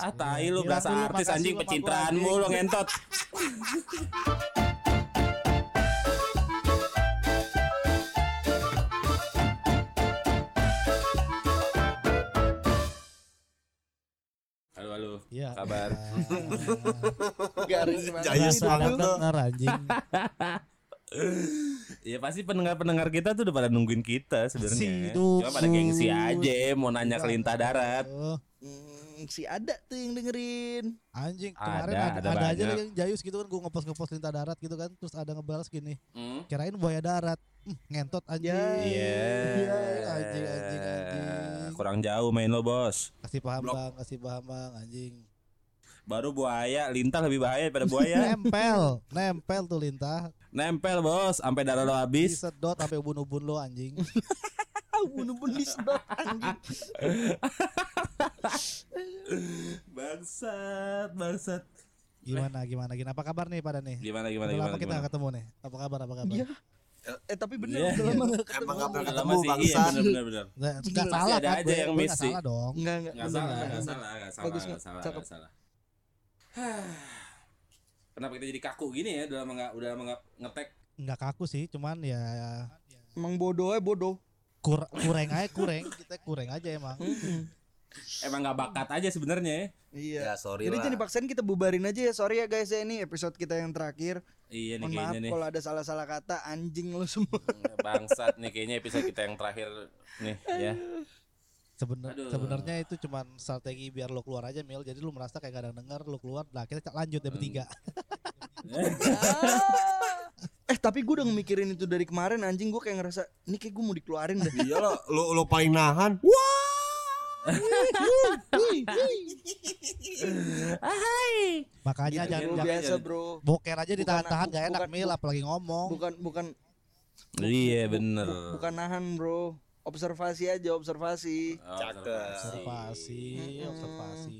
Ah tai lu Bilang berasa artis makasih anjing lu sama gua, pencitraanmu anjing. lu ngentot. Halo halo. Iya. Kabar. Garis banget Jayus banget anjing. Ya pasti pendengar-pendengar kita tuh udah pada nungguin kita sebenarnya. Cuma pada gengsi aja mau nanya ke lintah darat. Hmm, si ada tuh yang dengerin. anjing Ada, kemarin ada, ada ada, aja banyak. yang jayus gitu kan gue ngepost ngepost lintah darat gitu kan terus ada ngebalas gini Hmm. kirain buaya darat Hmm, ngentot anjing Ya. Iya. Iya, anjing, anjing, anjing. Kurang jauh main lo bos. kasih paham Blok. bang kasih paham bang anjing Baru buaya, lintah lebih bahaya daripada buaya. nempel nempel tuh lintah Nempel bos, sampai darah lo habis. disedot sampai ubun-ubun lo anjing bunuh-bunuh disedot anjing. Bangsat, bangsat. gimana gimana gimana apa kabar nih pada nih Gimana gimana Udah gimana? kita gimana? ketemu nih apa kabar apa kabar Iya. Eh tapi bener Iya. udah lama gak ketemu. Emang gak pernah ketemu sih, iya bangsat. benar benar benar. Nggak Pasti nggak salah ada kan aja gue yang gue miss sih. salah dong Enggak enggak. Enggak bener, salah, bener, enggak bener. salah, enggak salah, Bagus, enggak salah, cakep. enggak salah. Kenapa kita jadi kaku gini ya? Udah lama enggak udah lama enggak ngetek. nggak kaku sih cuman ya Emang bodoh ya bodoh. kur kurang aja kurang kita kurang aja emang Emang enggak bakat aja sebenarnya ya. Iya. Ya sorry Jadi lah. jangan dipaksain kita bubarin aja ya. Sorry ya guys ya ini episode kita yang terakhir. Iya nih Mohon maaf kayaknya nih. kalau ada salah-salah kata anjing lo semua. Bangsat nih kayaknya episode kita yang terakhir nih ya. Sebenar sebenarnya itu cuman strategi biar lo keluar aja Mil. Jadi lo merasa kayak gak ada denger, lo keluar. Nah, kita lanjut ya bertiga. eh tapi gue udah mikirin itu dari kemarin anjing gue kayak ngerasa ini kayak gue mau dikeluarin dah. Iya lo, lo, lo paling nahan. Makanya Gitu, jangan, bro, jangan biasa bro. boker aja Bukan- ditahan-tahan gak enak bukan- Mil apalagi ngomong. Bukan bukan Iya bener. bu- bukan nahan bro. Observasi aja observasi. Observasi, Mm-mm. observasi.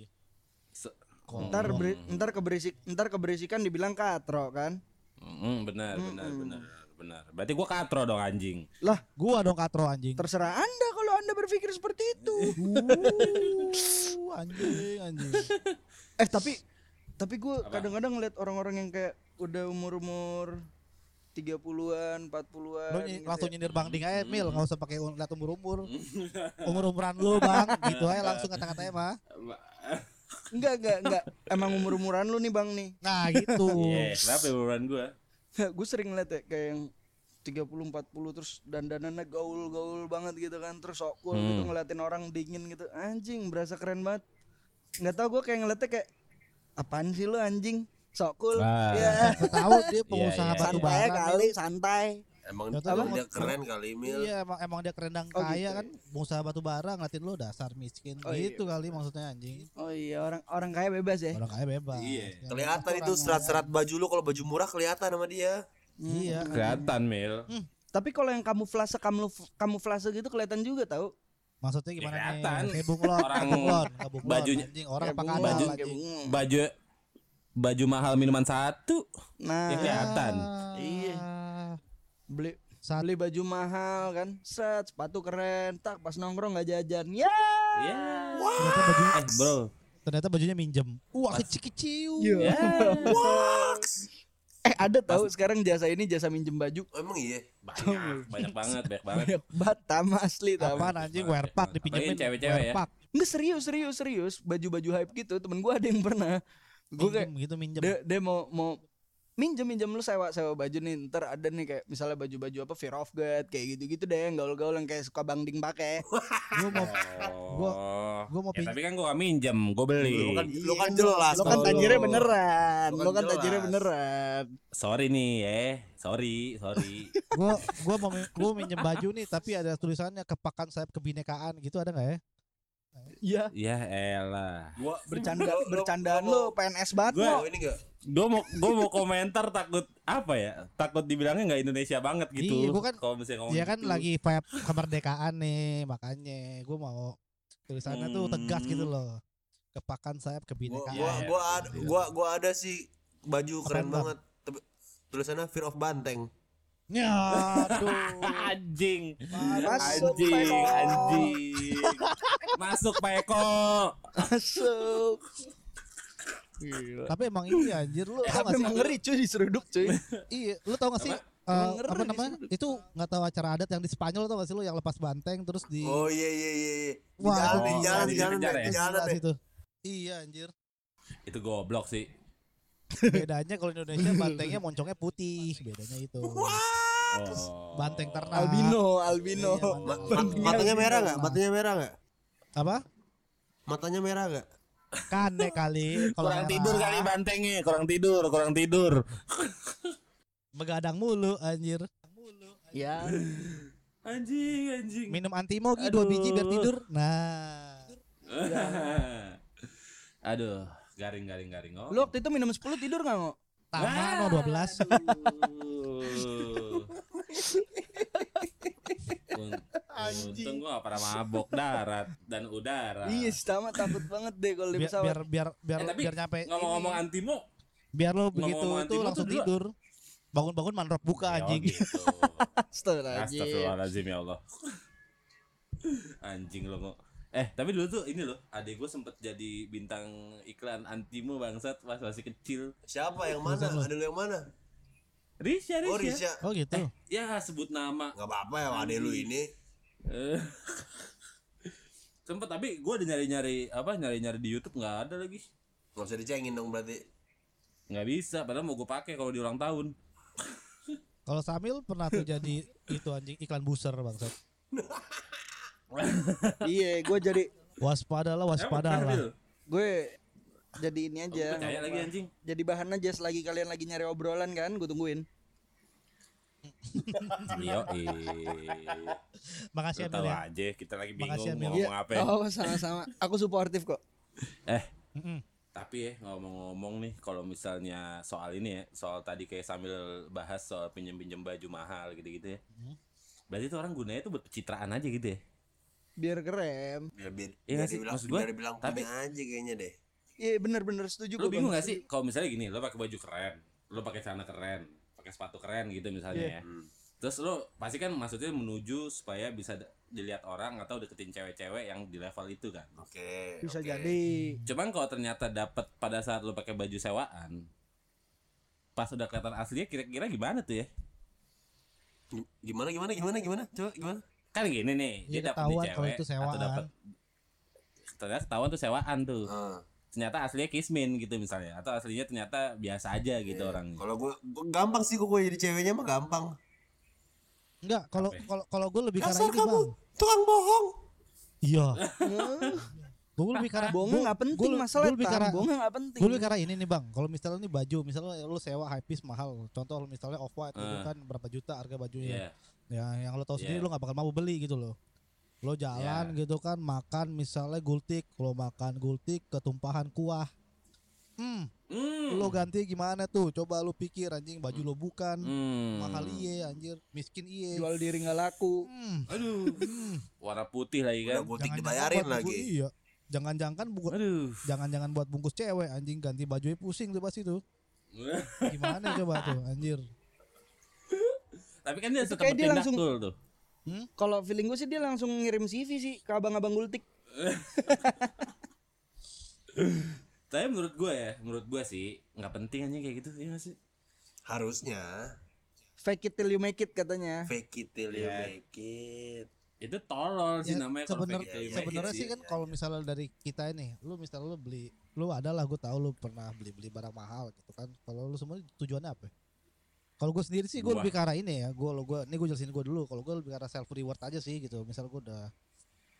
Se- Kok- Ntar ntar keberisik ntar keberisikan dibilang katro kan. Mm, benar, benar, benar, benar. Berarti gua katro dong anjing. Lah Gua dong katro anjing. terserah anda kalau anda berpikir seperti itu. Uh, anjing, anjing. eh tapi tapi gue Apa? kadang-kadang ngeliat orang-orang yang kayak udah umur-umur 30-an, 40-an. Lo ny- gitu langsung ya. nyindir Bang Ding aja Mil, nggak usah pakai lihat umur-umur. Umur-umuran lu Bang, gitu aja langsung kata-katanya mah. Enggak, enggak, enggak. Emang umur-umuran lu nih, Bang nih. Nah, gitu. Iya, kenapa umuran gua? gue sering ngeliat ya kayak yang 30 40 terus dandanannya gaul-gaul banget gitu kan terus sok cool Hmm. gitu ngeliatin orang dingin gitu anjing berasa keren banget nggak tahu gue kayak ngeliatnya kayak apaan sih lu anjing sok cool Ah. ya tahu dia pengusaha iya. batu santai bara. kali santai Emang Ya, emang dia keren kali Mil. Iya emang emang dia keren dan Oh, kaya gitu. kan pengusaha batu bara ngeliatin lu dasar miskin Oh, iya. gitu kali maksudnya anjing oh iya orang orang kaya bebas ya orang kaya bebas Iya. Kelihatan itu kaya- serat-serat baju lo kalau baju murah kelihatan sama dia. iya Kelihatan, Mil. tapi kalau yang kamuflase kamu kamuflase gitu kelihatan juga tahu maksudnya gimana Kelihatan. nih kayak bunglon Orang bunglon bajunya- anjing orang apa kadal bunglon. Baju baju mahal minuman satu. nah Ya, kelihatan. Iya. Beli saat beli baju mahal kan. Set sepatu keren. Tak pas nongkrong nggak jajan. Ya! Ya. ternyata baju Eh, bro. ternyata bajunya minjem. Wah kecil kecil Iya. Ya. eh ada tahu sekarang jasa ini jasa minjem baju. Oh, emang iya. Banyak, banyak banget, banyak banget. banyak banget tam asli tam apaan anjing? Wear pack dipinjemin. cewek-cewek ya. wear pack nggak serius serius serius. Baju baju hype gitu. Temen gue ada yang pernah. Gue kayak gitu minjem. dia, dia mau mau minjem minjem lu sewa sewa baju nih ntar ada nih kayak misalnya baju baju apa Fear of God kayak gitu gitu deh yang gaul gaul yang kayak suka bang ding pakai gua mau Gua- Oh. gua mau Ya, pinjem tapi kan gua gak minjem, gua beli. Lo kan lo kan jelas. lo kan tajirnya beneran Lo kan kan tajirnya beneran Sorry nih, eh. Sorry, sorry. gua gua mau gua minjem baju nih tapi ada tulisannya kepakan sayap kebinekaan gitu ada nggak ya iya ya elah. Gua bercanda bercandaan lo- lo PNS banget Gua- lo ini enggak. Gua mau gua mau komentar takut apa ya? Takut dibilangnya nggak Indonesia banget gitu. Iya, gua kan- kalau misalnya ngomong Iya kan gitu. lagi vibe kemerdekaan nih makanya gua mau tulisannya tuh tegas gitu Hmm. loh kepakan sayap Gua kebinekaan gua Iya, gua iya. ada gua gua ada sih baju keren Bang? banget. Tulisannya Fear of Banteng. Ya, aduh. Anjing. Masuk, anjing, Pak Eko. anjing. Masuk Pak Eko. Masuk. Gila. Tapi emang iya anjir lu tau gak Tapi sih? emang ngeri cuy diseruduk cuy. Iya, lu tau gak sih? Apa? Emang ngeri apa namanya? disebut. Itu nggak tahu acara adat yang di Spanyol tau gak sih lu yang lepas banteng terus di Oh iya iya iya. iya. Di Wah, jalan, di oh, jalan, di di jalan, ya? di jalan deh. situ. Iya anjir. Itu goblok sih. Bedanya kalau Indonesia bantengnya moncongnya putih, bedanya itu. Oh. Banteng ternak. Albino, albino. Iya, banteng. matanya merah nggak? Matanya merah nggak? Apa? Matanya merah nggak? Kane kali kalau Kurang merah. tidur kali bantengnya, kurang tidur, kurang tidur. Begadang mulu anjir. Ya. Anjing, anjing. Minum antimo Gi, dua biji biar tidur. Nah. Aduh, garing garing garing. Oh. Lu waktu itu minum 10 tidur gak mau? Taman no 12. Un- Untung gua gak pernah mabok darat dan udara. Iya, sama takut banget deh kalau di pesawat. biar biar biar, Eh, biar nyampe Ngomong-ngomong antimo, biar lo begitu tuh antimo langsung tuh tidur. Bangun-bangun mandrop buka ya anjing. gitu. Astagfirullahaladzim. Astagfirullahaladzim ya Allah. Anjing lo kok. Eh, tapi dulu tuh ini loh, adik gue sempet jadi bintang iklan antimo bangsat pas masih kecil. Siapa yang mana? Ada lu yang mana? Risha, Risha. Oh Risha. Oh gitu. Ya sebut nama. Gak apa-apa ya adek lu ini. Eh. sempet tapi gue udah nyari-nyari apa nyari-nyari di YouTube nggak ada lagi. Gak usah dicengin dong berarti. Nggak bisa, padahal mau gue pakai kalau di ulang tahun. Kalau Samil pernah tuh jadi itu anjing iklan booster bangsat. Iya, gue jadi Waspadalah, Emang waspadalah. pernah, Bil? gue jadi ini aja. percaya lagi anjing. Jadi bahan aja selagi kalian lagi nyari obrolan kan, gue tungguin. Yo, Makasih Amil tahu ya. aja kita lagi bingung mau ngomong apa. ya. Oh, sama-sama. Aku suportif kok. Eh, Mm-mm. tapi ya ngomong-ngomong nih kalau misalnya soal ini ya, soal tadi kayak sambil bahas soal pinjem-pinjem baju mahal gitu-gitu ya. Hmm. Berarti itu orang gunanya tuh buat pencitraan aja gitu ya. Biar keren. Biar, biar, Iya biar sih, dibilang, maksud gua, biar dibilang tapi- punya aja kayaknya deh. Iya, bener-bener setuju gua, bingung gak sih kalau misalnya gini, lu pakai baju keren, lu pakai celana keren, pakai sepatu keren gitu misalnya ya. Hmm. Terus lu pasti kan maksudnya menuju supaya bisa dilihat orang atau deketin cewek-cewek yang di level itu kan. Oke. Bisa oke. jadi. Cuman kalau ternyata dapat pada saat lu pakai baju sewaan, pas udah kelihatan aslinya kira-kira gimana tuh ya? Gimana gimana gimana gimana? Coba gimana? Kan gini nih, Iya, dia dapat di ketahuan cewek kalau itu atau sewaan. dapat ternyata ketahuan tuh sewaan tuh. Ah, Ternyata aslinya kismin gitu misalnya atau aslinya ternyata biasa aja gitu iya. orangnya. Kalau gua, gua gampang sih gua jadi ceweknya mah gampang. Enggak, kalau kalau kalau gue lebih karena ini, kamu Bang. tukang bohong. Iya. Hmm, Gue lebih karena Bohongnya nggak penting masalah Gue lebih karena Bohongnya nggak penting. gue lebih karena ini nih bang kalau misalnya nih baju misalnya lu sewa high piece mahal contoh misalnya off white gitu Ah. kan berapa juta harga Iya. bajunya ya yang lo tahu sendiri Iya. lo nggak bakal mau beli gitu loh lo jalan gitu kan makan misalnya gultik lo makan gultik ketumpahan kuah hmm Hmm. lo ganti gimana tuh coba lo pikir anjing baju lo bukan Hmm. mahal iye anjir miskin iye Jual diri nggak laku. hmm. Aduh. Warna putih lagi kan. Jangan-jangan dibayarin lagi. iya jangan-jangan bu- Aduh. jangan-jangan buat bungkus cewek anjing ganti bajunya pusing tuh pasti tuh gimana coba tuh anjir Tapi kan dia Itu tetap kayak dia bertindak langsung- tuh tuh. Kalau feeling gue sih dia langsung ngirim CV sih ke abang-abang gultik. Tapi menurut gue ya, menurut gue sih nggak penting aja kayak gitu ya sih. Harusnya Fake it till you make it katanya. fake it till you Iya. make it. Itu tolol sih Ya, namanya kalau sebenar- fake it till you make it sebenarnya sih. kan kalau misalnya dari kita ini lu misalnya lu beli lu adalah gue tahu lu pernah beli beli barang mahal gitu kan kalau lu semua tujuannya apa kalau gue sendiri sih gue Gua. lebih ke arah ini ya gue lo gue ini gue jelasin gue dulu kalau gue lebih ke arah self reward aja sih gitu misal gue udah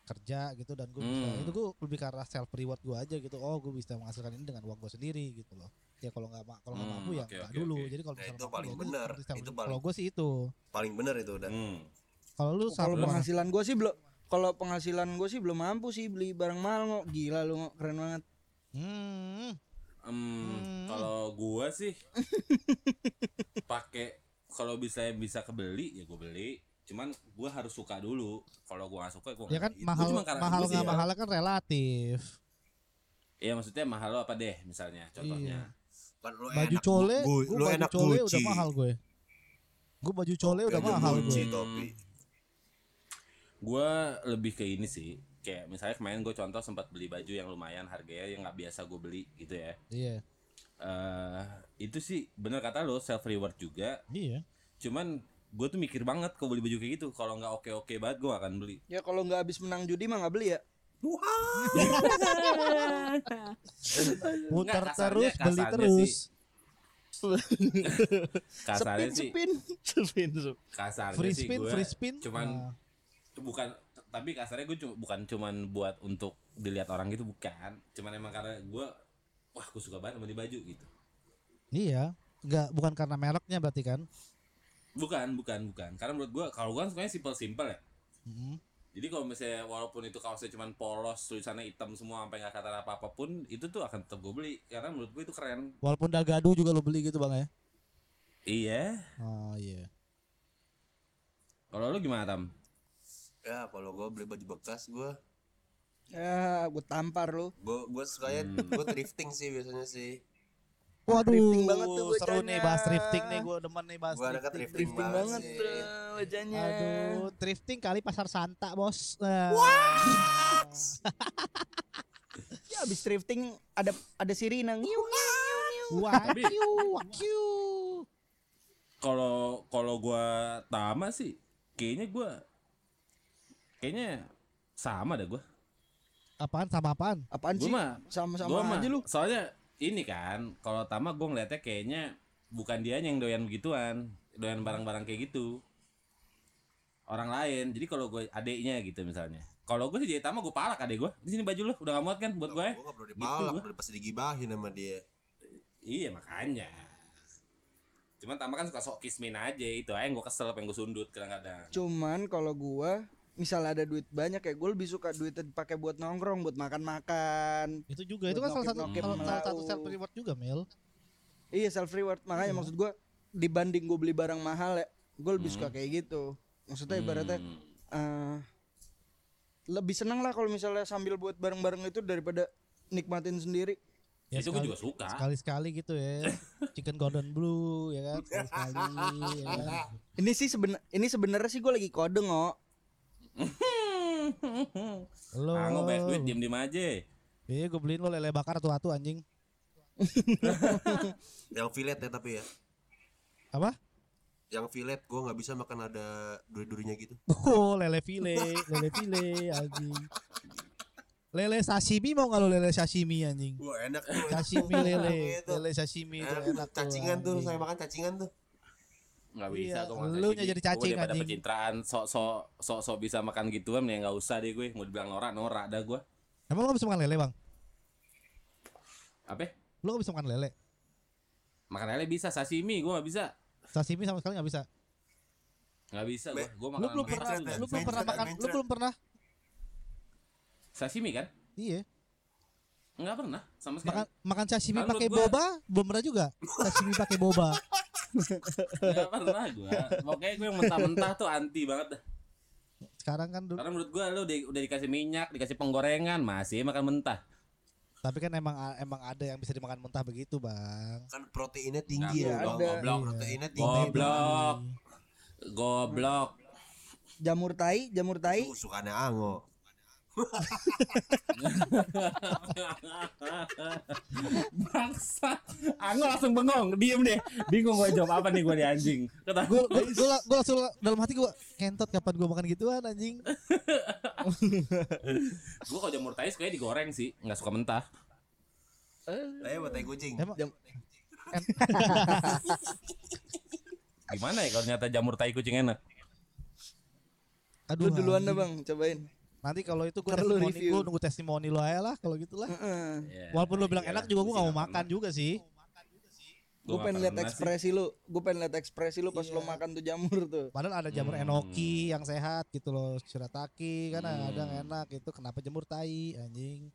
kerja gitu dan gue bisa Hmm. itu gue lebih ke arah self reward gue aja gitu oh gue bisa menghasilkan ini dengan uang gue sendiri gitu loh ya kalau nggak kalau nggak Hmm, mampu ya oke, nggak oke, dulu oke. jadi kalau Nah, misalnya itu paling gua benar. Itu kalau paling- gue sih itu Paling bener itu udah. Hmm. kalau lu Kalau penghasilan gue sih belum kalau penghasilan gue sih belum mampu sih beli barang mahal kok. Gila lu keren banget. hmm, Hmm. kalau gua sih pakai kalau bisa bisa kebeli ya gue beli cuman gua harus suka dulu kalau gua nggak suka gua ya kan mahal Gua cuma karena mahal gua nggak ya. mahal kan relatif Iya maksudnya mahal lo apa deh misalnya contohnya Kan lu baju enak cole, gu- gue lu baju enak cole udah mahal gue. Gue baju cole udah Kayaknya mahal gue. topi. gue lebih ke ini sih kayak misalnya kemarin gue contoh sempat beli baju yang lumayan harganya yang nggak biasa gue beli gitu ya Iya. eh itu sih bener kata lo self reward juga Iya. cuman gue tuh mikir banget kalau beli baju kayak gitu kalau nggak oke oke banget gue akan beli Ya kalau nggak habis menang judi mah nggak beli ya. Muter kasarnya- terus, beli kasarnya terus. kasarnya Spin sih spin spin spin. kasarnya Free sih spin, gue free spin. cuman Nah, bukan tapi kasarnya gue cuma bukan cuman buat untuk dilihat orang gitu bukan cuman emang karena gue wah gue suka banget sama di baju gitu iya. Enggak bukan karena mereknya berarti kan? bukan bukan bukan karena menurut gue kalau gue kan sukanya simple simple ya Mm. Jadi kalau misalnya walaupun itu kaosnya cuma polos, tulisannya hitam semua sampai nggak kata apa apa pun, itu tuh akan tetap gue beli karena menurut gue itu keren. Walaupun dagadu juga lo beli gitu bang ya? Iya. Oh iya. Kalau lu gimana tam? Ya kalau gue beli baju bekas gue Ya, gue tampar lu. gue gue sukanya Hmm. gue thrifting sih biasanya sih. Waduh, Thrifting banget tuh seru bacanya. nih bahas thrifting nih gue demen nih bahas Gue anaknya thrifting. thrifting, Drifting banget sih. tuh wajahnya. Aduh, thrifting kali pasar Santa bos. Nah. Ya habis drifting ada ada sirine. Ngiu, ngiu. Kalau kalau gue tama sih, kayaknya gue kayaknya sama dah gue. Apaan sama apaan? Apaan Gue sih? mah gua Sama-sama mah aja lu. soalnya ini kan kalau Tama gue ngeliatnya kayaknya bukan dia yang doyan begituan doyan barang-barang kayak gitu orang lain jadi kalau gue adeknya gitu misalnya kalau gue sih jadi Tama gue palak adek gue di sini baju lu udah gak muat kan buat gue Gue gak perlu dipalak, gua. udah pasti digibahin sama dia. iya makanya cuman Tama kan suka sok kismin aja itu aja yang gue kesel pengen gue sundut kadang-kadang Cuman kalau gua misalnya ada duit banyak ya gue lebih suka duitnya dipakai buat nongkrong, buat makan. Itu juga itu kan salah satu salah, salah satu self reward juga Mel. Iya self reward. Makanya Iya. maksud gua dibanding gue beli barang mahal ya, gue lebih Hmm. suka kayak gitu. Maksudnya ibaratnya Hmm. eh, lebih seneng lah kalau misalnya sambil buat bareng-bareng itu daripada nikmatin sendiri. Ya, itu gue juga suka Sekali-sekali gitu ya. Chicken Gordon Blue ya kan sekali-sekali ya kan. Ini sih seben ini sebenarnya sih gue lagi kode ngok. Lo. ah nggak banyak duit diem diem aja Iya, gue beliin lo lele bakar atu-atu anjing. Yang fillet ya tapi ya. Apa? Yang fillet gue nggak bisa makan ada duri-durinya gitu. Oh, lele file, lele file anjing. Lele sashimi mau nggak lo lele sashimi anjing? Wah enak tuh. Sashimi lele, Itu. lele sashimi itu Enak, enak tuh. cacingan tuh, saya makan cacingan tuh. Nggak bisa Iya, gue lu sashimi. jadi cacing, Gua daripada anjing. pencitraan sok sok sok sok bisa makan gituan ya nggak usah deh gue mau dibilang norak norak dah gue Emang lo gak bisa makan lele bang? apa Lo gak bisa makan lele? makan lele bisa sashimi gue nggak bisa Sashimi sama sekali gak bisa. nggak bisa gue gue Lu makan belum sama pernah, lu belum pernah makan, lu belum pernah. sashimi kan Iya, nggak pernah sama sekali makan makan sashimi pakai boba, belum pernah juga. Sashimi pakai boba. nggak pernah gue pokoknya gue yang mentah-mentah tuh anti banget dah Sekarang kan dulu, karena menurut gue lu udah, udah dikasih minyak dikasih penggorengan masih makan mentah tapi kan emang emang ada yang bisa dimakan mentah begitu bang. Kan proteinnya tinggi Nggak ya, ada. Bang. goblok Iya. Proteinnya tinggi. Goblok. goblok Jamur tai, jamur tai. Tuh sukanya Ango. Bangsa aku langsung bengong diem deh bingung gue jawab apa nih gue di anjing kata Gue gue gue langsung dalam hati gue kentot kapan gue makan gituan anjing. gue kalau jamur tai sukanya digoreng sih nggak suka mentah Ayo buat tai kucing. Emang Jam- gimana ya kalau ternyata jamur tai kucing enak aduh Lu duluan anjing. bang, cobain. Nanti kalau itu gue testimoni review. gue nunggu testimoni lo aja lah kalau gitu lah. Heeh. Ya, Walaupun lo bilang iyalah, enak juga gue gak mau nggak makan juga sih. Gua Gue pengen lihat ekspresi lu. Gue pengen lihat ekspresi lu pas Iya. lo makan tuh jamur tuh. Padahal ada jamur Hmm. enoki yang sehat gitu loh, shirataki kan ada yang Hmm. enak itu. Kenapa jamur tai anjing?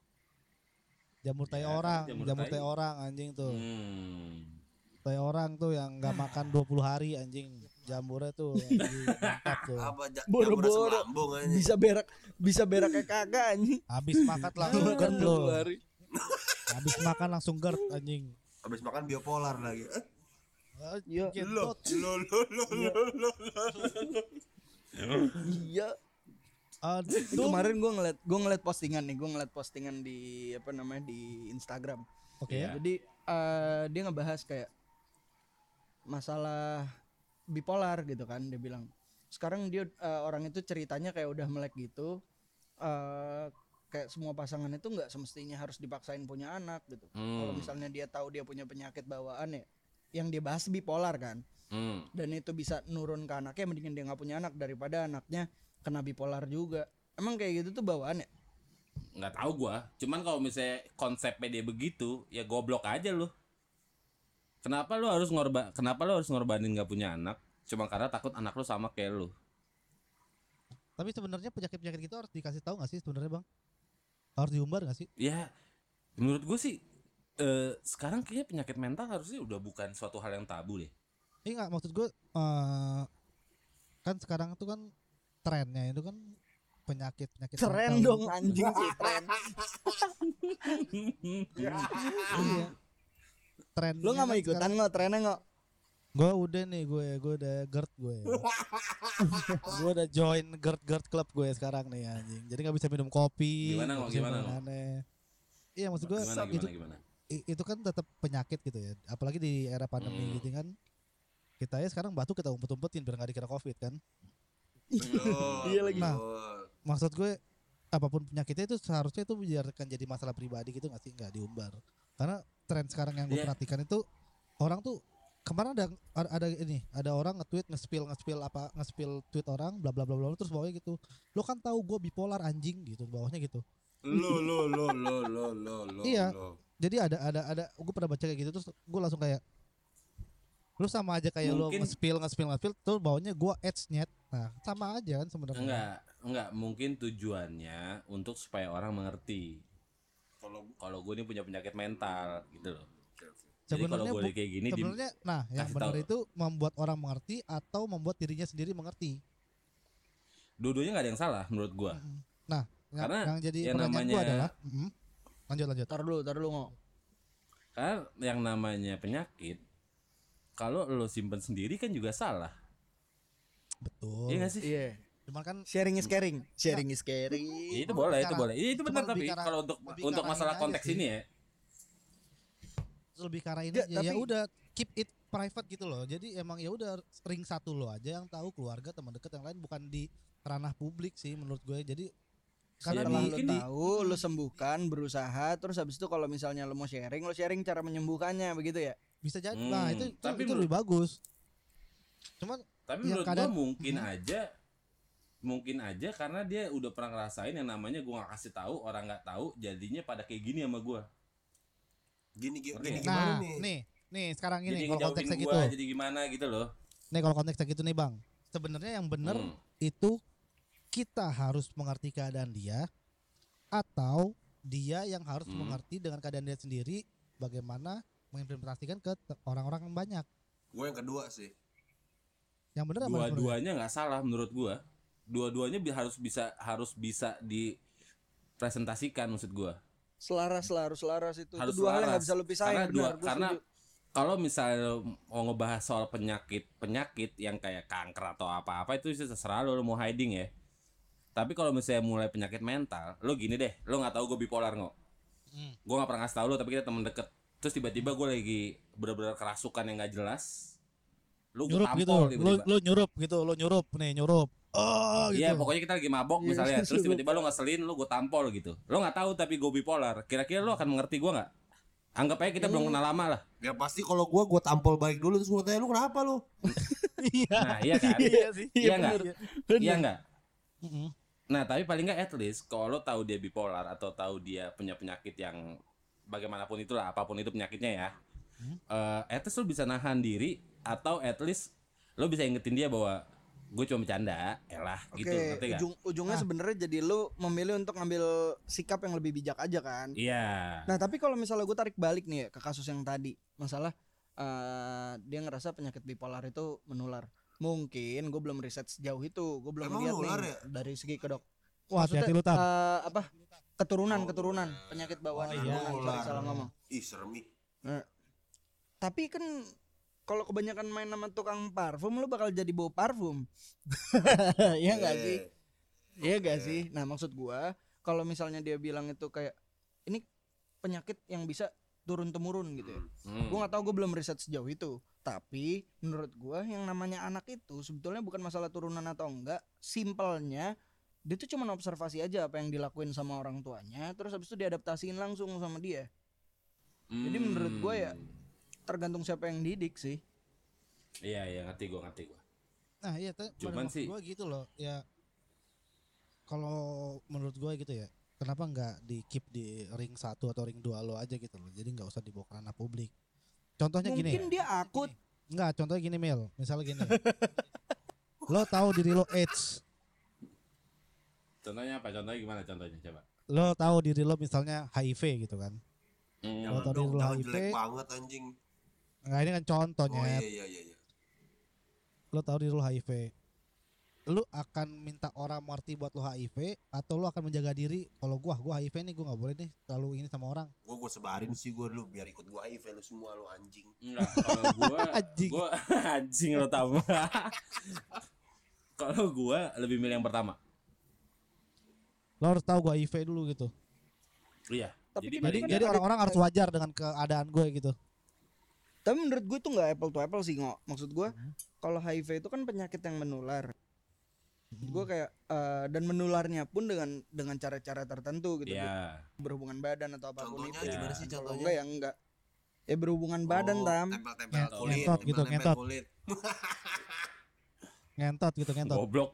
Jamur tai Ya, orang, jamur jamur, tai. tai orang anjing tuh. hmm. Tai orang tuh yang nggak makan 20 hari anjing. Jamurnya tuh Boro-boro. Bisa berak, bisa berak kayak kagak anjing. Habis makan langsung gerd hari. Habis makan langsung gerd anjing. Habis makan biopolar lagi. Eh, Ah, Iya. Lo lo lo lo lo Iya. Aduh. Kemarin gue ngeliat gue ngeliat postingan nih, gue ngeliat postingan di apa namanya di Instagram. Oke. Iya. Jadi eh, dia ngebahas kayak masalah bipolar gitu kan. Dia bilang sekarang dia eh, orang itu ceritanya kayak udah melek gitu. eh kayak semua pasangan itu nggak semestinya harus dipaksain punya anak gitu. Kalau Hmm. misalnya dia tahu dia punya penyakit bawaan ya, yang dia bahas bipolar kan. Hmm. Dan itu bisa nurun ke anaknya, mendingan dia nggak punya anak daripada anaknya kena bipolar juga. Emang kayak gitu tuh bawaan ya? nggak tahu gua cuman kalau misalnya konsepnya dia begitu ya goblok aja lu kenapa lu harus ngorban kenapa lu harus ngorbanin nggak punya anak cuma karena takut anak lu sama kayak lu Tapi sebenarnya penyakit-penyakit itu harus dikasih tahu nggak sih sebenarnya bang? Harus diumbar nggak sih? ya menurut gue sih eh, sekarang kayaknya penyakit mental harusnya udah bukan suatu hal yang tabu deh Iya nggak maksud gue eh kan sekarang tuh kan trennya itu kan penyakit penyakit mental. dong anjing sih tren. Iya. Tren. Lu nggak mau ikutan nggak trennya nggak? Gue udah nih gue gue udah GERD gue. gue udah join GERD GERD club gue sekarang nih anjing. Jadi nggak bisa minum kopi. Gimana, nggak Gimana. Iya maksud gue gimana itu gimana gimana i- itu kan tetap penyakit gitu ya. Apalagi di era pandemi Hmm. gitu kan. Kita ya sekarang batuk kita umpet-umpetin biar nggak dikira covid kan. Iya lagi. Nah. Maksud gue apa pun penyakitnya itu seharusnya itu biarkan jadi masalah pribadi gitu nggak sih nggak diumbar. Karena tren sekarang yang gue Iya. perhatikan itu orang tuh kemarin ada ada, ini ada orang nge-tweet nge-spill nge-spill apa nge-spill tweet orang bla bla bla bla terus bawahnya gitu lo kan tahu gue bipolar anjing gitu bawahnya gitu lo lo lo lo lo lo lo Iya. lo. jadi ada ada ada gue pernah baca kayak gitu terus gue langsung kayak lu sama aja kayak lo Mungkin- nge-spill nge-spill nge-spill terus bawahnya gue edge net nah sama aja kan sebenarnya enggak enggak mungkin tujuannya untuk supaya orang mengerti kalau kalau gue ini punya penyakit mental gitu loh jadi kalau sebenarnya boleh bu- kayak gini di, sebenarnya nah yang benar tahu. itu membuat orang mengerti atau membuat dirinya sendiri mengerti dua-duanya nggak ada yang salah menurut gue nah yang, Karena yang jadi yang gue namanya- adalah Mhm. lanjut lanjut Tar dulu, tar dulu nggak? Karena yang namanya penyakit kalau lo simpen sendiri kan juga salah. betul Iya gak sih? Iya. Cuman kan Sharing is caring. Sharing is caring. Ya, itu boleh, itu boleh. Iya, itu benar tapi kalau untuk untuk masalah konteks ini ya. lebih arah ini Ya, ya udah keep it private gitu loh jadi emang ya udah ring satu lo aja yang tahu keluarga teman dekat yang lain bukan di ranah publik sih menurut gue jadi karena Ya, lu tahu, lu sembuhkan, berusaha, terus habis itu kalau misalnya lu mau sharing, lu sharing cara menyembuhkannya begitu ya? bisa jadi Hmm, nah itu itu, tapi itu menurut- lebih bagus cuman Tapi Yang menurut kadang- gua mungkin Hmm. aja mungkin aja karena dia udah pernah ngerasain yang namanya gua nggak kasih tahu, orang nggak tahu, jadinya pada kayak gini sama gua. gini gini, gini nggak? gimana nah nih nih nih sekarang jadi ini kalau konteksnya gua gitu jadi gimana gitu loh. nih kalau konteksnya gitu nih bang sebenarnya yang benar Hmm. itu kita harus mengerti keadaan dia atau dia yang harus Hmm. mengerti dengan keadaan dia sendiri bagaimana mengimplementasikan ke orang-orang yang banyak gue yang kedua sih yang benar apa menurut lu? Dua-duanya nggak salah menurut gua. Dua-duanya bi- harus bisa harus bisa dipresentasikan maksud gua. Selaras, selaras, selaras itu. Harus itu dua hal yang selaras. bisa lu pisahin. Karena dua- benar, karena kalau misalnya lo mau ngebahas soal penyakit penyakit yang kayak kanker atau apa-apa itu sih terserah lo, lo mau hiding ya tapi kalau misalnya mulai penyakit mental lo gini deh lo nggak tahu gue bipolar nggak Hmm. gue nggak pernah ngasih tahu lo tapi kita temen deket terus tiba-tiba gue lagi bener-bener kerasukan yang nggak jelas lo nyurup gitu tiba-tiba lu nyurup gitu lu nyurup nih nyurup oh gitu Iya pokoknya kita lagi mabok Iya, misalnya terus suruh. tiba-tiba lo ngeselin lo gue tampol gitu lo nggak tahu tapi gue bipolar kira-kira lo akan mengerti gue nggak anggap aja kita belum kenal lama lah ya pasti kalau gue gue tampol baik dulu terus gue tanya lu kenapa lu iya nah iya kan iya sih Iya nggak? Bener. iya nggak Mm-mm. Nah, tapi paling nggak at least kalau lo tahu dia bipolar atau tahu dia punya penyakit yang bagaimanapun itulah, apa pun itu penyakitnya ya. Hmm. eh, at least lo bisa nahan diri atau at least lo bisa ingetin dia bahwa gue cuma bercanda, elah Oke, gitu, ngerti gak? ujung, ujungnya Nah. sebenarnya jadi lu memilih untuk ngambil sikap yang lebih bijak aja kan. Iya. Nah tapi kalau misalnya gue tarik balik nih ya ke kasus yang tadi masalah eh, dia ngerasa penyakit bipolar itu menular. Mungkin gue belum riset sejauh itu, gue belum Emang lihat menular nih ya? dari segi kedok. wah hati-hati lu tam eh, apa keturunan keturunan penyakit bawaan Oh, iya. keturunan sorry, Menular. salah ngomong. ih serem ih Nah, tapi kan kalau kebanyakan main sama tukang parfum lu bakal jadi bau parfum. Iya enggak sih? Iya gak sih? Nah, maksud gua kalau misalnya dia bilang itu kayak ini penyakit yang bisa turun temurun gitu ya. Hmm. Gua nggak tahu gue belum riset sejauh itu. Tapi menurut gua yang namanya anak itu sebetulnya bukan masalah turunan atau enggak, simpelnya dia tuh cuma observasi aja apa yang dilakuin sama orang tuanya, terus habis itu diadaptasiin langsung sama dia. Jadi menurut gua ya tergantung siapa yang didik sih. Iya iya ngerti gua ngerti gua. Nah iya tuh Cuman sih- gue gitu loh ya kalau menurut gue gitu ya kenapa nggak di keep di ring satu atau ring dua lo aja gitu loh jadi nggak usah dibawa ke ranah publik contohnya gini Mungkin dia akut. nggak contohnya gini Mil misalnya gini lo tahu diri lo AIDS Contohnya apa? Contohnya gimana contohnya coba? lo tahu diri lo misalnya HIV gitu kan Hmm. Lo dong, diri lo HIV jelek banget anjing. Nggak ini kan contohnya Oh iya iya iya. iya. lo tahu diri lo HIV lu akan minta orang mengerti buat lo HIV atau lo akan menjaga diri kalau gua gua HIV nih gua nggak boleh nih terlalu ini sama orang Gua gua sebarin sih gua dulu biar ikut gua HIV lu semua lu anjing. Enggak, kalau gua Anjing. gua anjing lo tahu. kalau gua lebih milih yang pertama. lo harus tahu gua HIV dulu gitu Iya. Tapi jadi kan jadi jadi orang-orang harus wajar dengan keadaan gue gitu Tapi menurut gue tuh nggak apple to apple sih nggak. Maksud gue kalau HIV itu kan penyakit yang menular. Gue kayak eh, dan menularnya pun dengan dengan cara-cara tertentu gitu. Iya. Berhubungan badan atau apa pun Contohnya itu. gimana Ya. sih Kalau contohnya? enggak ya enggak. Ya berhubungan badan Oh, tam. Tempel-tempel Ngentot kulit, gitu, ngentot. kulit. ngentot gitu ngentot Goblok.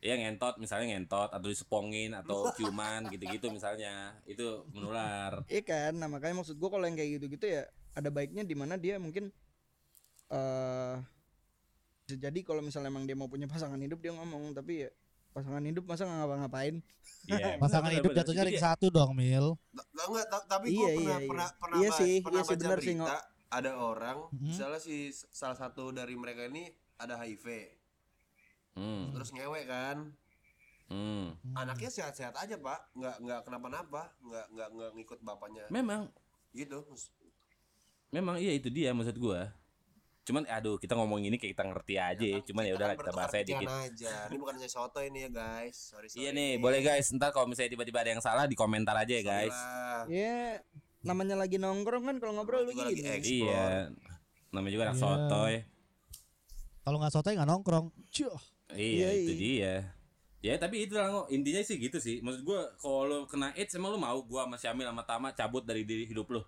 Iya ngentot, misalnya ngentot atau disepongin atau ciuman gitu-gitu misalnya. Itu menular. Iya kan. Nah makanya maksud gue kalau yang kayak gitu-gitu ya ada baiknya di mana dia mungkin eh bisa jadi kalau misalnya emang dia mau punya pasangan hidup dia ngomong tapi ya pasangan hidup masa nggak ngapa-ngapain? Iya. pasangan hidup jatuhnya ring satu dong mil. Enggak, ta- tapi Iya, gua iya, pernah iya. pernah pernah Iya sih, pernah iya sih, baca benar sih, berita ada orang Mhm. misalnya si salah satu dari mereka ini ada HIV Hmm. terus ngewek kan. Hmm. anaknya sehat-sehat aja pak. Nggak nggak kenapa-napa. Nggak nggak nggak ngikut bapaknya. Memang. Gitu memang iya itu dia maksud gua. Cuman aduh kita ngomong ini kayak kita ngerti aja, ya. cuman ya udahlah kita bahas aja dikit. aja ini bukan hanya soto ini ya guys sorry, sorry. Iya nih, boleh guys. Ntar kalau misalnya tiba-tiba ada yang salah di komentar aja ya guys. lah. ya namanya lagi nongkrong kan kalau ngobrol begini eks. Iya. Namanya juga anak Iya. sotoy. kalau nggak sotoy nggak nongkrong Cuh. Iya, Iya, itu iya. dia. Ya tapi itu lah intinya sih gitu sih. Maksud gua kalau lo kena AIDS emang lo mau gua sama Syamil sama Tama cabut dari diri hidup lo.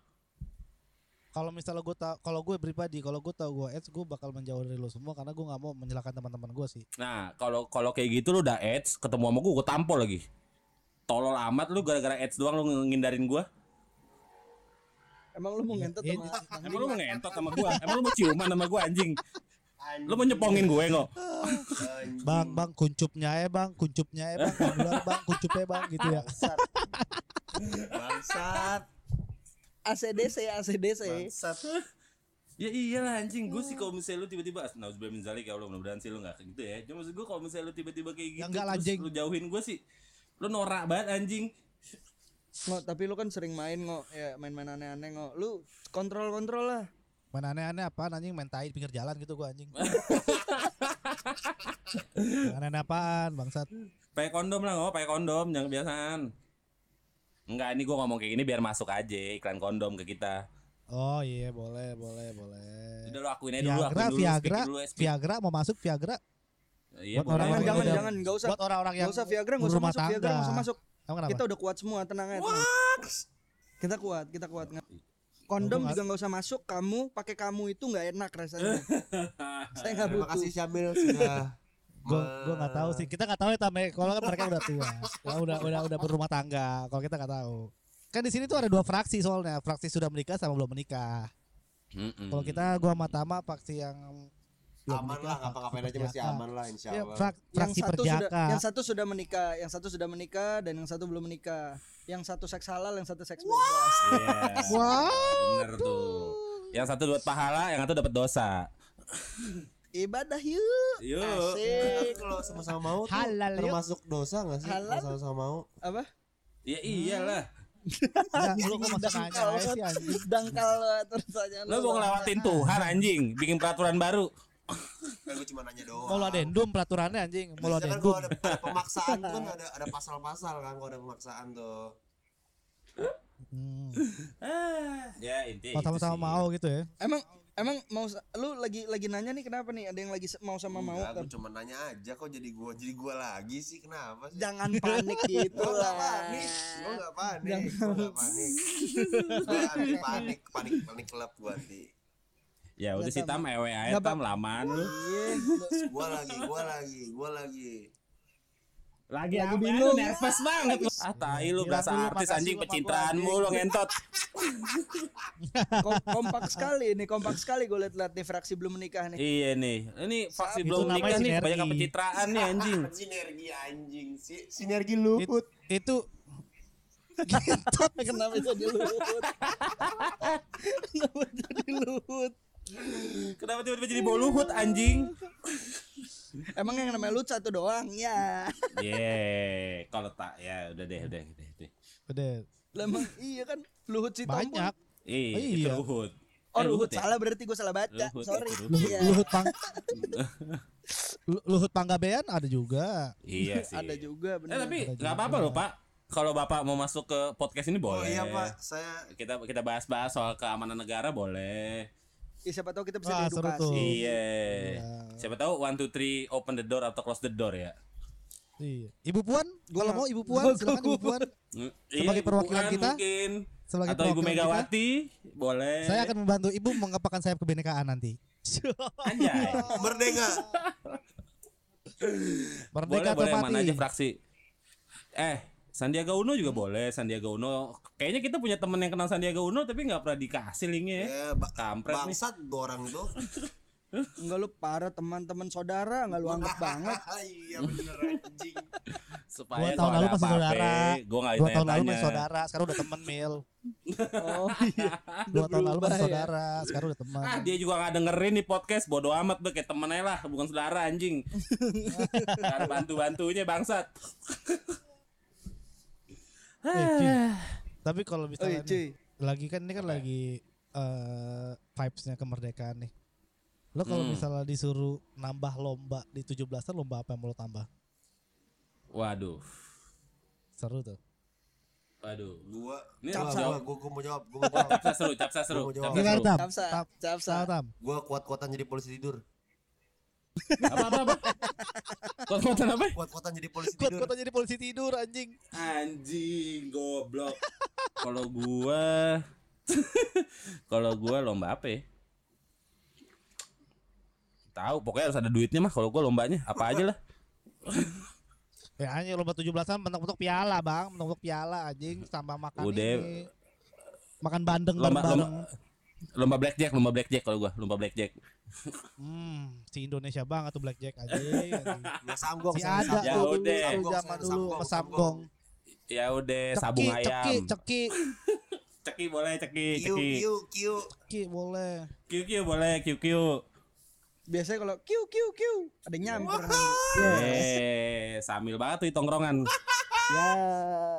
Kalau misalnya gue tak kalau gue pribadi kalau gue tahu gue AIDS gue bakal menjauh dari lo semua karena gue nggak mau menyalahkan teman-teman gue sih Nah, kalau kalau kayak gitu lo udah AIDS, ketemu sama gua gua tampol lagi. Tolol amat lu gara-gara AIDS doang lu ngindarin gua. emang lu mau ngentot Iya, sama iya. Bang Emang lu mau ngentot sama gua? Emang lu mau ciuman sama gua anjing? Lu mau nyepongin gue kok? Bang bang kuncupnya ya bang kuncupnya ya bang Bang, kuncupnya bang gitu ya Bangsat. bangsat ACDC ACDC bangsat. Ya iyalah anjing, gue sih kalau misalnya lu tiba-tiba Nauzubillah min zalik ya Allah mudah-mudahan sih lu gak kayak gitu ya. Cuma maksud gue kalau misalnya lu tiba-tiba kayak gitu Ya enggak terus anjing. lu jauhin gue sih Lu norak banget anjing. Ngo, tapi lu kan sering main ngo. Ya main-main aneh-aneh ngo. Lu kontrol-kontrol lah. Main aneh-aneh apa anjing? Main tai di pinggir jalan gitu gue anjing. Aneh-aneh apaan bangsat. Pakai kondom lah nggak pakai kondom jangan kebiasaan Enggak ini gue ngomong kayak gini biar masuk aja iklan kondom ke kita. Oh iya boleh boleh boleh. Udah lu akuin aja dulu, Viagra akuin dulu, Viagra dulu, speak. Viagra mau masuk Viagra? Iya Buat boleh. orang jangan yang jangan udah- jangan nggak usah. Buat orang-orang yang usah Viagra nggak usah masuk Viagra nggak usah tangga. masuk. Kita udah kuat semua tenang aja tenang. kita kuat kita kuat Nggak- kondom juga nggak usah masuk kamu pakai kamu itu nggak enak rasanya. Saya nggak terima butuh. Kasih Syamil sudah gue gue nggak tahu sih. Kita nggak tahu ya tame kalau kan mereka udah tua. Ya udah udah udah berumah tangga. Kalau kita nggak tahu. Kan di sini tuh ada dua fraksi soalnya. Fraksi sudah menikah sama belum menikah. Mm-mm. kalau kita gua sama Tama fraksi yang belum aman menikah, lah ngapa-ngapain aja masih aman lah insya ya, Allah. frak- yang fraksi satu sudah perjaka yang satu sudah menikah yang satu sudah menikah dan yang satu belum menikah. Yang satu seks halal yang satu seks bebas. Iya. Wah. Bener tuh. Yang satu dapat pahala, yang satu dapat dosa ibadah yuk Yuk asik kalau sama-sama mau tuh Halal, yuk. termasuk dosa nggak sih Halal. kalau sama-sama mau apa Ya iyalah lu kok nanya Dangkal aja sih anjing. Dangkal banget pertanyaan Lo mau ngelewatin Tuhan anjing, bikin peraturan baru. Kan gue cuma nanya doang. Mau lo adendum peraturannya anjing, mau adendum. kalau ada, ada pemaksaan tuh kan ada ada pasal-pasal kan kalau ada pemaksaan tuh. Hmm. Ah, ya intinya sama-sama mau gitu ya. Emang emang mau lu lagi lagi nanya nih kenapa nih ada yang lagi mau sama mau Enggak, kan? gue cuma nanya aja kok jadi gua jadi gua lagi sih kenapa sih? Jangan panik gitu lah. panik, gue gak panik, gue gak panik. Gue anti panik, panik, panik klub gue anti. Ya udah sih tam ewe aja tam laman lu. Iya, Gue lagi, gue lagi, gue lagi. Lagi Lagi apa? bingung. Lu nervous banget lu. Ah tai lu lu artis anjing lu sama pencitraanmu gua, lu ngentot. kom- kompak sekali nih, kompak sekali gue liat-liat nih fraksi belum menikah nih. Iya nih. Ini Itu belum namanya nikah nih kebanyakan pencitraan nih anjing. Sinergi anjing sih, sinergi It- luhut. itu Kenapa jadi luhut? Kenapa jadi luhut? Kenapa tiba-tiba jadi bau luhut anjing? Emang yang namanya luhut satu doang ya. Ye, kalau tak ya udah deh, udah deh. deh. udah Lah emang iya kan luhut sih banyak. Iya, Oh, itu iya. luhut. Oh Eh, luhut ya? salah berarti gue salah baca. Luhut, Sorry. itu Luhut, Iya. Luhut Pang Lu- Luhut Panggabean ada juga. Iya sih. Ada juga Eh benar. tapi Ada nggak apa-apa loh Pak. Kalau Bapak mau masuk ke podcast ini Oh boleh. iya pak, saya Kita kita bahas-bahas soal keamanan negara boleh. Ya, siapa tahu kita bisa Wah, tuh. Iya. Iya. Siapa tahu one two three open the door atau close the door ya. Iya. Ibu Puan, Gua kalau nggak- mau Ibu Puan silakan Ibu Puan Sebagai Ibu perwakilan Puan kita, mungkin sebagai atau Ibu perwakilan kita. Megawati boleh. Saya akan membantu Ibu mengepakkan sayap kebinekaan nanti. Anjay. merdeka. Merdeka boleh atau boleh mati. mana aja fraksi. Eh, Sandiaga Uno juga boleh. Sandiaga Uno. Kayaknya kita punya temen yang kenal Sandiaga Uno tapi nggak pernah dikasih linknya ya. Ya, ba- Kampret nih. bangsat tuh orang tuh. Enggak lu para teman-teman saudara enggak lu anggap banget. iya bener anjing. Supaya Dua tahun kalau lalu ada masih apa-apa, saudara. Gue nggak Dua tahun lalu masih saudara, sekarang udah temen Mil. Oh iya. Dua tahun lalu masih saudara, sekarang udah teman. Ah dia juga gak dengerin nih podcast Bodo amat be kayak temen aja lah Bukan saudara anjing Gak ada bantu-bantunya bangsat Eh. Tapi kalau Oh misalnya iya cuy. nih, lagi kan ini kan lagi eh vibesnya kemerdekaan nih. Lo kalau Hmm. misalnya disuruh nambah lomba di 17-an lomba apa yang mau lo tambah? Waduh Seru tuh. Waduh Gua, Ini gua, harus gua, jawab. gua, gua mau jawab, gua mau jawab. Capsa seru, capsa seru, Gua mau jawab. capsa? Capsa, capsa. Gua kuat-kuatan jadi polisi tidur. Apa apa apa? Kuat-kuatan apa? Kuat-kuatan jadi polisi Kuat tidur. kota jadi polisi tidur anjing. Anjing, goblok. Kalau gua Kalau gua lomba apa ya? Tahu, pokoknya harus ada duitnya mah kalau gua lombanya. Apa aja lah. Ya anjing lomba 17-an bentuk-bentuk piala, Bang. Bentuk-bentuk piala anjing sama makan Udah. ini. Makan bandeng Lomba bareng-bareng. lomba lomba blackjack, lomba blackjack kalau gua, lomba blackjack. Hmm, si Indonesia banget tuh blackjack. Nggak samgong, Si ada Ya udah. zaman dulu samgong. Ya udah Ceki, sabung ayam. ceki, ceki, Ceki boleh ceki, Kiu, ceki. kiu, kiu. ceki boleh. QQ boleh QQ. Biasanya kalau kiu kiu kiu ada nyamper. Eh, sambil banget tuh tongkrongan. Ya.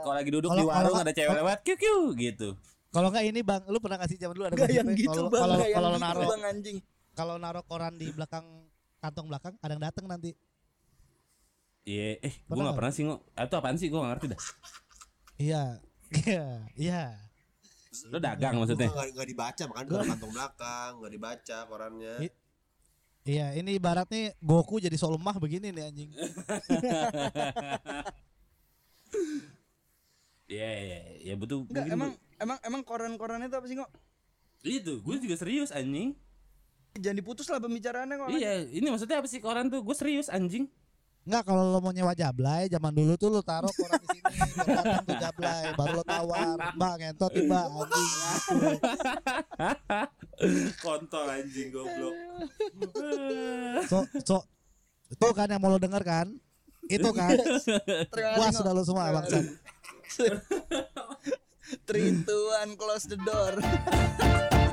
Kalau lagi duduk di warung ada cewek lewat QQ gitu. Kalau enggak ini Bang, lu pernah kasih zaman dulu ada Gak yang gitu kalau bang, kalau kalau gitu naruh bang anjing. kalau naruh koran di belakang kantong belakang ada yang datang nanti. Iya, eh gua Pernah nggak nggak? pernah sih ngok. Eh, Itu apaan sih gua nggak ngerti dah. Iya. Iya, iya. Lo dagang maksudnya. Nggak, nggak dibaca, makanya di kantong belakang, nggak dibaca korannya. I- Iya, ini ibarat nih Goku jadi so lemah begini nih anjing. Iya, iya, iya betul. Enggak, emang emang emang koran-koran itu apa sih kok? itu, gue juga serius anjing. Jangan diputus lah pembicaraannya kok. Iya, ini maksudnya apa sih koran tuh? Gue serius anjing. Enggak kalau lo mau nyewa jablay zaman dulu tuh lo taruh koran di sini, datang tuh jablay, baru lo tawar, Mbak ngentot Mbak anjing. Kontol anjing goblok. So, so itu kan yang mau lo denger kan? Itu kan puas sudah lo semua bangsa. Three, close the door.